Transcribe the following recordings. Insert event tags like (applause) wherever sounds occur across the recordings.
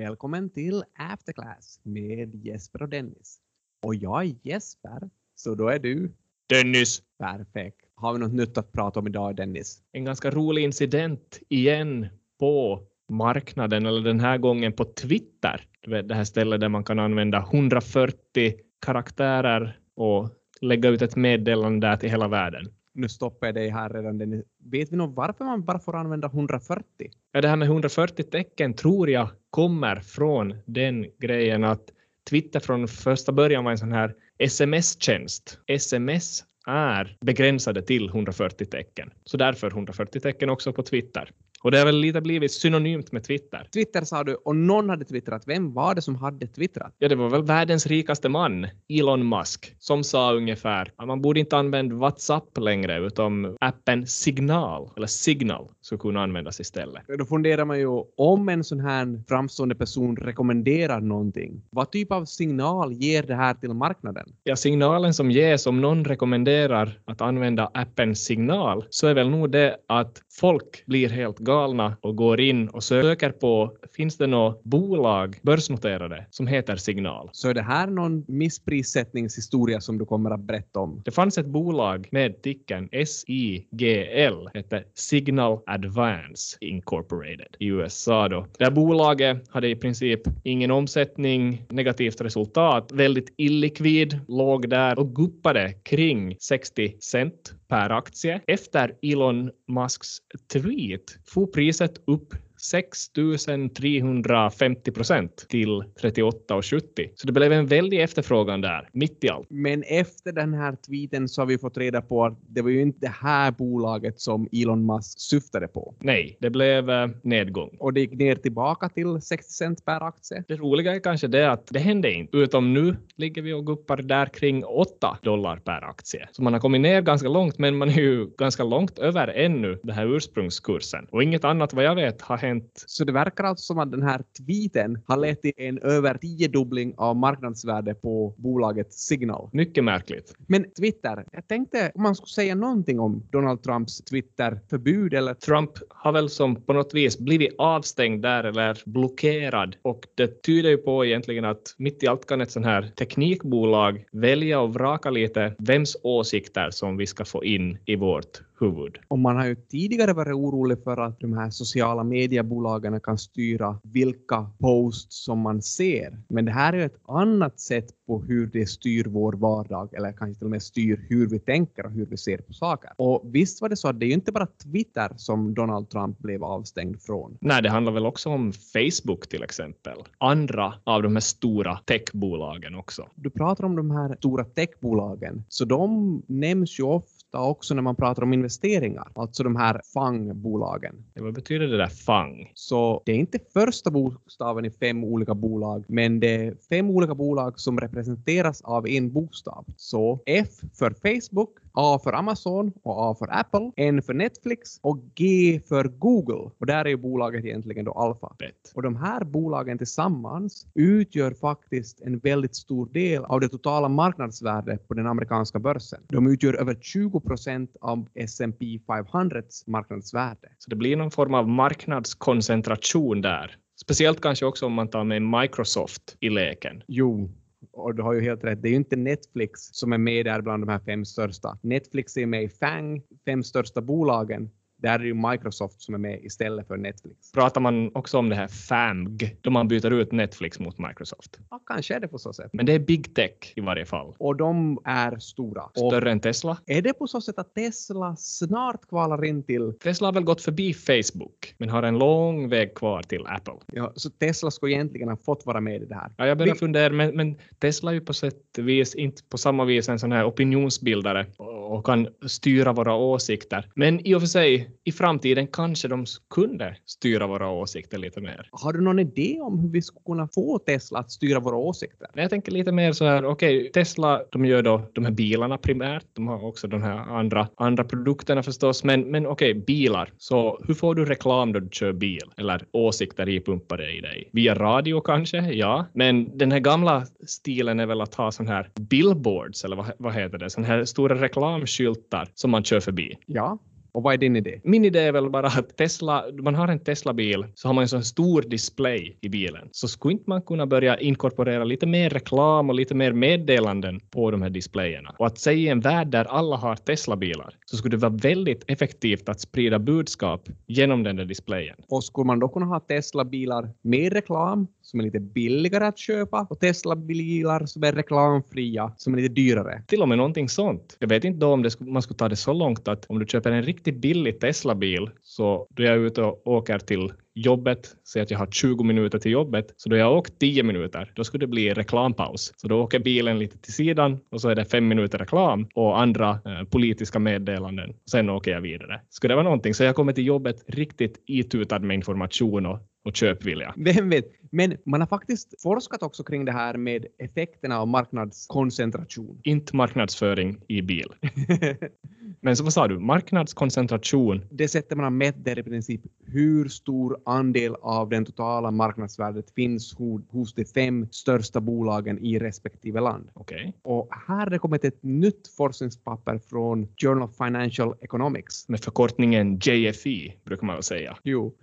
Välkommen till Afterclass med Jesper och Dennis. Och jag är Jesper, så då är du Dennis, perfekt. Har vi något nytt att prata om idag Dennis? en ganska rolig incident igen på marknaden, eller den här gången på Twitter. Det här stället där man kan använda 140 karaktärer och lägga ut ett meddelande där till hela världen. Nu stoppar jag dig här redan Vet vi nog varför man bara får använda 140? Ja, det här med 140 tecken tror jag kommer från den grejen att Twitter från första början var en sån här sms-tjänst. Sms är begränsade till 140 tecken, så därför 140 tecken också på Twitter. Och det har väl lite blivit synonymt med Twitter. Twitter sa du och någon hade twittrat. Vem var det som hade twittrat? Ja, det var väl världens rikaste man, Elon Musk, som sa ungefär att man borde inte använda WhatsApp längre utan appen Signal, eller Signal, skulle kunna användas istället. Då funderar man ju om en sån här framstående person rekommenderar någonting. Vad typ av signal ger det här till marknaden? Ja, signalen som ges om någon rekommenderar att använda appen Signal så är väl nog det att folk blir helt galna och går in och söker på, finns det något bolag, börsnoterade, som heter Signal? Så är det här någon missprissättningshistoria som du kommer att berätta om? Det fanns ett bolag med ticken SIGL, hette Signal Advance Incorporated i USA då. Det här bolaget hade i princip ingen omsättning, negativt resultat, väldigt illikvid, låg där och guppade kring 60 cent per aktie. Efter Elon Musks tweet får priset upp 6 350 procent till 38,70. Så det blev en väldig efterfrågan där, mitt i allt. Men efter den här tweeten så har vi fått reda på att det var ju inte det här bolaget som Elon Musk syftade på. Nej, det blev eh, nedgång. Och det gick ner tillbaka till 60 cent per aktie. Det roliga är kanske det att det hände inte, utom nu ligger vi och guppar där kring 8 dollar per aktie. Så man har kommit ner ganska långt, men man är ju ganska långt över ännu den här ursprungskursen. Och inget annat vad jag vet har hänt Så det verkar alltså som att den här tweeten har lett till en över tiodubbling av marknadsvärde på bolaget Signal. mycket märkligt. Men Twitter, jag tänkte om man skulle säga någonting om Donald Trumps Twitter-förbud eller Trump har väl som på något vis blivit avstängd där eller blockerad och det tyder ju på egentligen att mitt i allt kan ett sånt här teknikbolag välja och vraka lite vems åsikter som vi ska få in i vårt huvud. Och man har ju tidigare varit orolig för att de här sociala mediebolagen kan styra vilka posts som man ser. Men det här är ju ett annat sätt på hur det styr vår vardag, eller kanske till och med styr hur vi tänker och hur vi ser på saker. Och visst var det så att det är ju inte bara Twitter som Donald Trump blev avstängd från. Nej, det handlar väl också om Facebook till exempel. Andra av de här stora techbolagen också. Du pratar om de här stora techbolagen, så de nämns ju ofta också när man pratar om investeringar, alltså de här FANG-bolagen. Vad betyder det där FANG? Så det är inte första bokstaven i fem olika bolag, men det är fem olika bolag som representeras av en bokstav. Så F för Facebook, A för Amazon och A för Apple, N för Netflix och G för Google. Och där är ju bolaget egentligen då Alphabet. Och de här bolagen tillsammans utgör faktiskt en väldigt stor del av det totala marknadsvärdet på den amerikanska börsen. De utgör över 20 procent av S&P 500s marknadsvärde. Så det blir någon form av marknadskoncentration där. Speciellt kanske också om man tar med Microsoft i leken. Jo, och du har ju helt rätt. Det är ju inte Netflix som är med där bland de här fem största. Netflix är med i FANG, fem största bolagen. Där är det ju Microsoft som är med istället för Netflix. Pratar man också om det här FAMG, då man byter ut Netflix mot Microsoft. Ja, kanske är det på så sätt. Men det är big tech i varje fall. Och de är stora. Och Större än Tesla. är det på så sätt att Tesla snart kvalar in till... Tesla har väl gått förbi Facebook, men har en lång väg kvar till Apple. Ja, så Tesla skulle egentligen ha fått vara med i det här. Ja, jag börjar Vi- fundera, men, men Tesla är ju på sätt och vis inte på samma vis en sån här opinionsbildare och, kan styra våra åsikter. Men i och för sig, i framtiden kanske de kunde styra våra åsikter lite mer. Har du någon idé om hur vi skulle kunna få Tesla att styra våra åsikter? Jag tänker lite mer så här, okej, Tesla, de gör då de här bilarna primärt. De har också de här andra, andra produkterna förstås. Men, men okej, bilar. Så hur får du reklam då du kör bil? Eller åsikter ipumpade i dig? Via radio kanske? Ja. Men den här gamla stilen är väl att ha sån här billboards, eller vad, vad heter det? Sån här stora reklamskyltar som man kör förbi. Ja, Och vad är din idé? Min idé är väl bara att Tesla, man har en Tesla-bil så har man en sån stor display i bilen. Så skulle inte man kunna börja inkorporera lite mer reklam och lite mer meddelanden på de här displayerna? Och att säga i en värld där alla har Tesla-bilar så skulle det vara väldigt effektivt att sprida budskap genom den där displayen. Och skulle man då kunna ha Tesla-bilar med reklam som är lite billigare att köpa och Tesla-bilar som är reklamfria som är lite dyrare? Till och med någonting sånt. Jag vet inte då om det, man skulle ta det så långt att om du köper en riktigt billig Tesla-bil så då jag är ute och åker till jobbet, säg att jag har 20 minuter till jobbet, så då har jag åkt 10 minuter, då skulle det bli reklampaus. Så då åker bilen lite till sidan och så är det fem minuter reklam och andra eh, politiska meddelanden. Sen åker jag vidare. Skulle det vara någonting så jag kommer till jobbet riktigt itutad med information och, och köpvilja. Vem vet? Men man har faktiskt forskat också kring det här med effekterna av marknadskoncentration. Inte marknadsföring i bil. (laughs) Men så vad sa du? Marknadskoncentration. det sättet man har mätt det är i princip hur stor andel av den totala marknadsvärdet finns ho- hos de fem största bolagen i respektive land. Okej. Och här har det kommit ett nytt forskningspapper från Journal of Financial Economics. Med förkortningen JFE brukar man väl säga. Jo,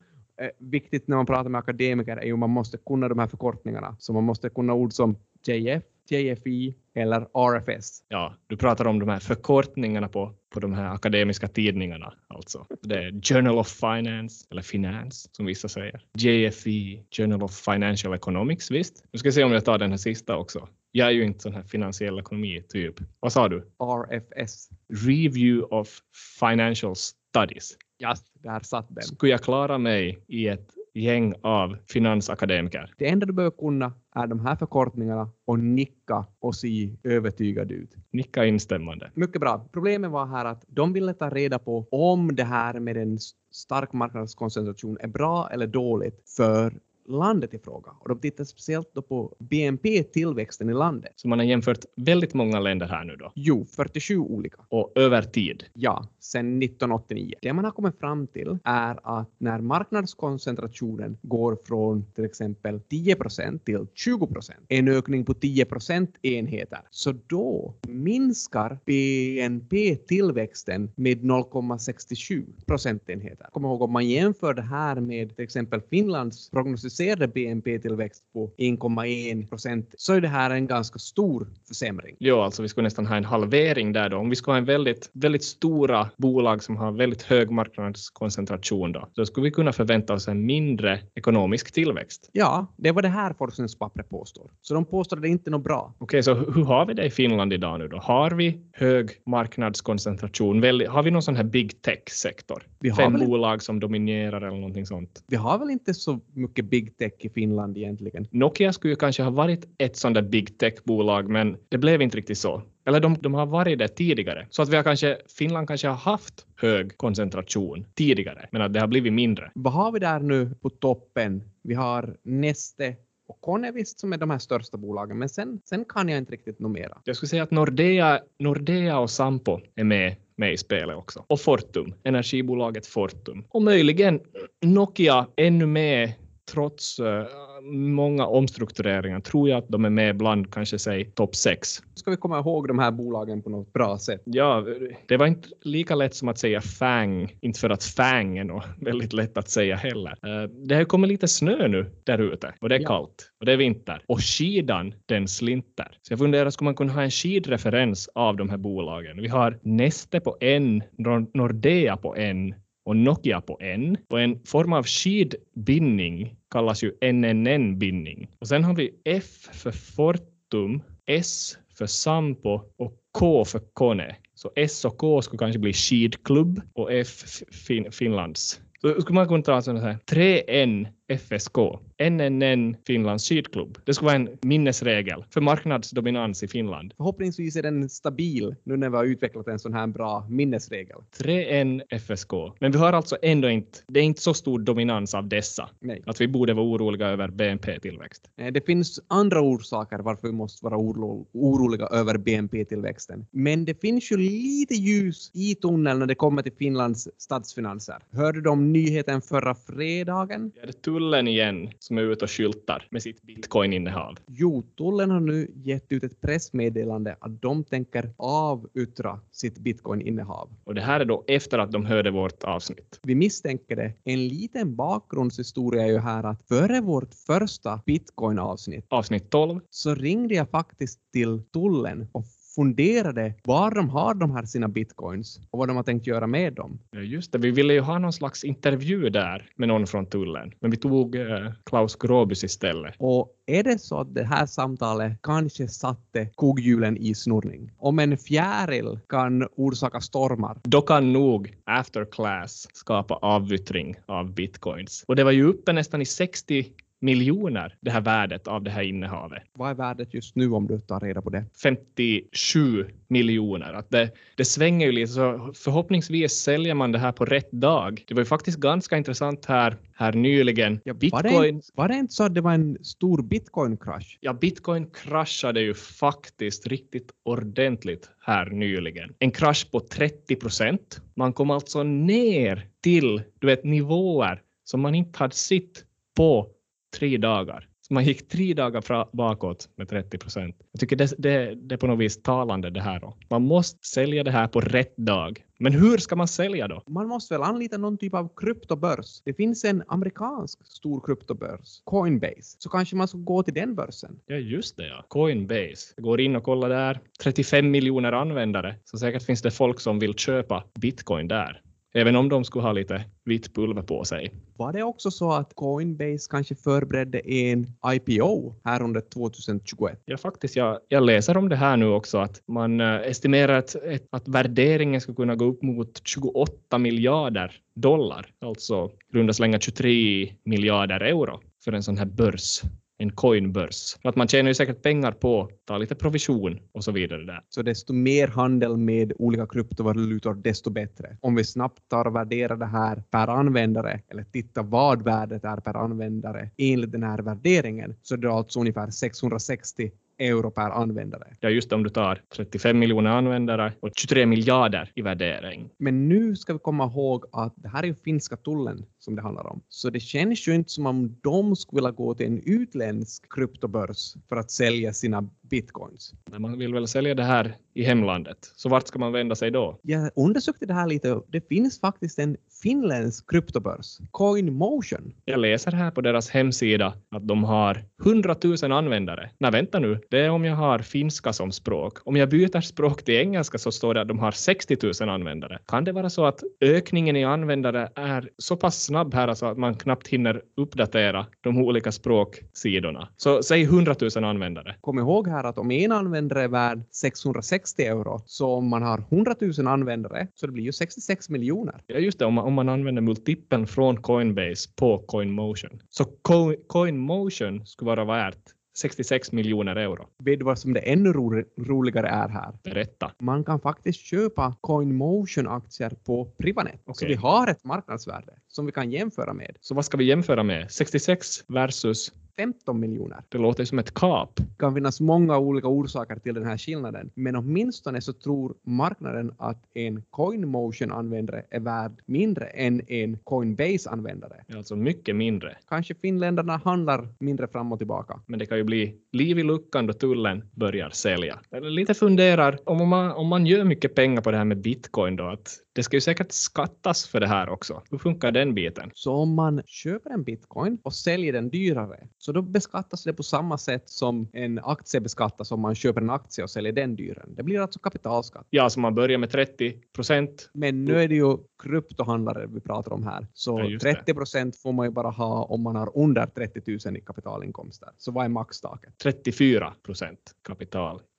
viktigt när man pratar med akademiker är ju man måste kunna de här förkortningarna. Så man måste kunna ord som JF, JFE eller RFS. Ja, du pratar om de här förkortningarna på, på de här akademiska tidningarna alltså. Det är Journal of Finance, eller Finance som vissa säger. JFE, Journal of Financial Economics, visst? Nu ska jag se om jag tar den här sista också. Jag är ju inte sån här finansiell ekonomi typ. Vad sa du? RFS. Review of Financial Studies. Ja, där satt den. Skulle jag klara mig i ett gäng av finansakademiker? Det enda du behöver kunna är de här förkortningarna och nicka och se övertygad ut. Nicka instämmande. Mycket bra. Problemet var här att de ville ta reda på om det här med en stark marknadskoncentration är bra eller dåligt för landet i fråga. Och de tittar speciellt då på BNP-tillväxten i landet. Så man har jämfört väldigt många länder här nu då. Jo, 47 olika. Och över tid. Ja, sedan 1989. Det man har kommit fram till är att när marknadskoncentrationen går från till exempel 10% till 20% en ökning på 10% enheter, så då minskar BNP-tillväxten med 0,67 procentenheter. Kom ihåg om man jämför det här med till exempel Finlands prognostiserade BNP-tillväxt på 1,1 procent så är det här en ganska stor försämring. Jo, alltså vi skulle nästan ha en halvering där då. Om vi skulle ha en väldigt, väldigt stora bolag som har väldigt hög marknadskoncentration då, då skulle vi kunna förvänta oss en mindre ekonomisk tillväxt. Ja, det var det här forskningspappret påstår. Så de påstår att det inte är något bra. Okej, så hur har vi det i Finland idag nu då? Har vi hög marknadskoncentration? Har vi någon sån här big tech-sektor? Fem väl- bolag som dominerar eller någonting sånt? Vi har väl inte så mycket big tech i Finland egentligen. Nokia skulle ju kanske ha varit ett sånt där big tech-bolag, men det blev inte riktigt så. Eller de, de har varit det tidigare. Så att vi har kanske, Finland kanske har haft hög koncentration tidigare, men att det har blivit mindre. Vad har vi där nu på toppen? Vi har Neste och Konevist som är de här största bolagen, men sen, sen kan jag inte riktigt något mera. Jag skulle säga att Nordea, Nordea och Sampo är med, med i spelet också. Och Fortum, energibolaget Fortum. Och möjligen Nokia ännu med trots eh, många omstruktureringar tror jag att de är med bland kanske säg topp sex. Ska vi komma ihåg de här bolagen på något bra sätt? Ja, det var inte lika lätt som att säga FANG, inte för att FANG är något (laughs) väldigt lätt att säga heller. Eh, Det har kommit lite snö nu där ute och det är Ja. kallt och det är vinter och skidan den slinter. Så jag funderar, skulle man kunna ha en skidreferens av de här bolagen? Vi har Neste på en, Nor- Nordea på en och Nokia på N. Och en form av skidbindning kallas ju NNN-bindning. Och sen har vi F för Fortum, S för Sampo och K för Kone. Så S och K skulle kanske bli skidklubb och F fin Finlands. Så skulle man kunna ta sådana här 3N FSK, NNN Finlands skidklubb. Det skulle vara en minnesregel för marknadsdominans i Finland. Förhoppningsvis är den stabil nu när vi har utvecklat en sån här bra minnesregel. 3N FSK. Men vi har alltså ändå inte, det är inte så stor dominans av dessa Nej. att vi borde vara oroliga över BNP-tillväxt. Det finns andra orsaker varför vi måste vara oro- oroliga över BNP-tillväxten. Men det finns ju lite ljus i tunneln när det kommer till Finlands statsfinanser. Hörde du om nyheten förra fredagen? Ja, det tullen igen som är ute och skyltar med sitt bitcoin-innehav? Jo, tullen har nu gett ut ett pressmeddelande att de tänker avyttra sitt bitcoin-innehav. Och det här är då efter att de hörde vårt avsnitt. Vi misstänker det. En liten bakgrundshistoria är ju här att före vårt första bitcoin-avsnitt Avsnitt 12. så ringde jag faktiskt till tullen och funderade var de har de här sina bitcoins och vad de har tänkt göra med dem. Ja, just det. Vi ville ju ha någon slags intervju där med någon från tullen, men vi tog eh, Klaus Gråbys istället. Och är det så att det här samtalet kanske satte kugghjulen i snurrning? Om en fjäril kan orsaka stormar, Då kan nog after class skapa avyttring av bitcoins. Och det var ju uppe nästan i 60 miljoner, det här värdet av det här innehavet. vad är värdet just nu om du tar reda på det? 57 miljoner. Att det, det svänger ju lite, så förhoppningsvis säljer man det här på rätt dag. Det var ju faktiskt ganska intressant här, här nyligen. Var det, Bitcoin, inte- var det inte så att det var en stor bitcoin-krasch? ja, Bitcoin kraschade ju faktiskt riktigt ordentligt här nyligen. En krasch på 30 procent. Man kom alltså ner till du vet, nivåer som man inte hade sett på tre dagar. Så man gick tre dagar fra, bakåt med 30 procent. Jag tycker det, det, det är på något vis talande det här. Då. Man måste sälja det här på rätt dag. Men hur ska man sälja då? Man måste väl anlita någon typ av kryptobörs. Det finns en amerikansk stor kryptobörs, Coinbase, så kanske man ska gå till den börsen. Ja, just det ja. Coinbase. Jag går in och kollar där. 35 miljoner användare. Så säkert finns det folk som vill köpa bitcoin där. Även om de skulle ha lite vitt pulver på sig. Var det också så att Coinbase kanske förberedde en IPO här under 2021? Ja, faktiskt. Jag, jag läser om det här nu också, att man eh, estimerar att, att värderingen ska kunna gå upp mot 28 miljarder dollar, alltså runda slänga 23 miljarder euro för en sån här börs, en coinbörs. Att man tjänar ju säkert pengar på att ta lite provision och så vidare där. Så desto mer handel med olika kryptovalutor, desto bättre. Om vi snabbt tar och värderar det här per användare, eller tittar vad värdet är per användare enligt den här värderingen, så är det alltså ungefär 660 euro per användare. Ja, just om du tar 35 miljoner användare och 23 miljarder i värdering. Men nu ska vi komma ihåg att det här är ju finska tullen som det handlar om. Så det känns ju inte som om de skulle vilja gå till en utländsk kryptobörs för att sälja sina bitcoins. Men man vill väl sälja det här i hemlandet. Så vart ska man vända sig då? Jag undersökte det här lite. Det finns faktiskt en finländsk kryptobörs, Coinmotion. Jag läser här på deras hemsida att de har 100 000 användare. Nej, vänta nu. Det är om jag har finska som språk. Om jag byter språk till engelska så står det att de har 60 000 användare. Kan det vara så att ökningen i användare är så pass snabb här alltså att man knappt hinner uppdatera de olika språksidorna? Så säg 100 000 användare. Kom ihåg här att om en användare är värd 660 euro, så om man har 100 000 användare så det blir ju 66 miljoner. Ja, just det. Om man, om man använder multipeln från Coinbase på Coinmotion. Så Co- Coinmotion skulle vara värt 66 miljoner euro. Vet du vad som det ännu ro roligare är här? Berätta. Man kan faktiskt köpa Coinmotion-aktier på Privanet. Så Okej. vi har ett marknadsvärde som vi kan jämföra med. Så vad ska vi jämföra med? 66 versus 15 miljoner. Det låter som ett kap. Det kan finnas många olika orsaker till den här skillnaden, men åtminstone så tror marknaden att en Coinmotion-användare är värd mindre än en Coinbase-användare. Alltså mycket mindre. Kanske finländarna handlar mindre fram och tillbaka. Men det kan ju bli liv i luckan då tullen börjar sälja. Eller lite funderar om man, om man gör mycket pengar på det här med bitcoin då, att det ska ju säkert skattas för det här också. Hur funkar den biten? Så om man köper en bitcoin och säljer den dyrare, så då beskattas det på samma sätt som en aktie beskattas om man köper en aktie och säljer den dyrare. Det blir alltså kapitalskatt. Ja, så man börjar med 30 procent. Men nu är det ju kryptohandlare vi pratar om här. Så Ja, just det. 30 procent får man ju bara ha om man har under 30 000 i kapitalinkomster. Så vad är maxtaket? 34 procent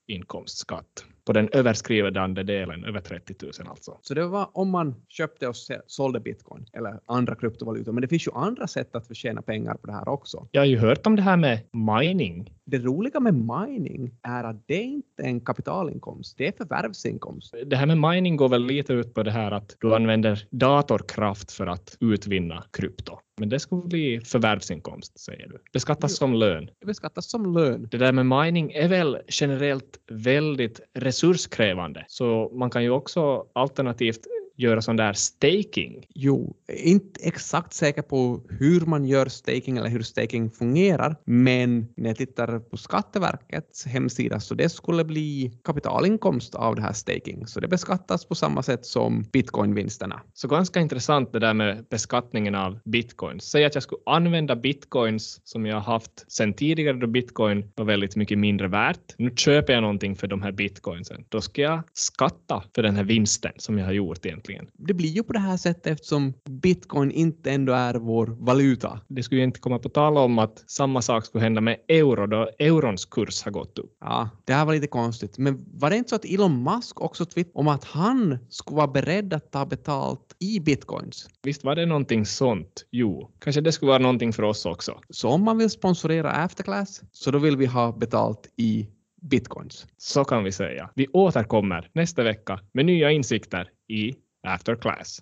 kapitalinkomstskatt på den överskridande delen, över 30 000 alltså. Så det var om man köpte och sålde bitcoin eller andra kryptovalutor. Men det finns ju andra sätt att förtjäna pengar på det här också. Jag har ju hört om det här med mining. Det roliga med mining är att det är inte en kapitalinkomst, det är förvärvsinkomst. Det här med mining går väl lite ut på det här att du använder datorkraft för att utvinna krypto. Men det skulle bli förvärvsinkomst, säger du. Beskattas Jo. som lön. Det beskattas som lön. Det där med mining är väl generellt väldigt resurskrävande, så man kan ju också alternativt göra sån där staking? Jo, inte exakt säker på hur man gör staking eller hur staking fungerar, men när jag tittar på Skatteverkets hemsida så det skulle bli kapitalinkomst av det här staking, så det beskattas på samma sätt som bitcoinvinsterna. Så ganska intressant det där med beskattningen av bitcoins. Säg att jag skulle använda bitcoins som jag haft sedan tidigare då bitcoin var väldigt mycket mindre värt. Nu köper jag någonting för de här bitcoinsen. Då ska jag skatta för den här vinsten som jag har gjort egentligen. Det blir ju på det här sättet eftersom bitcoin inte ändå är vår valuta. Det skulle ju inte komma på tal om att samma sak skulle hända med euro då eurons kurs har gått upp. Ja, det här var lite konstigt. Men var det inte så att Elon Musk också twittrade om att han skulle vara beredd att ta betalt i bitcoins? Visst var det någonting sånt? Jo, kanske det skulle vara någonting för oss också. Så om man vill sponsorera Afterclass så då vill vi ha betalt i bitcoins. Så kan vi säga. Vi återkommer nästa vecka med nya insikter i After Class.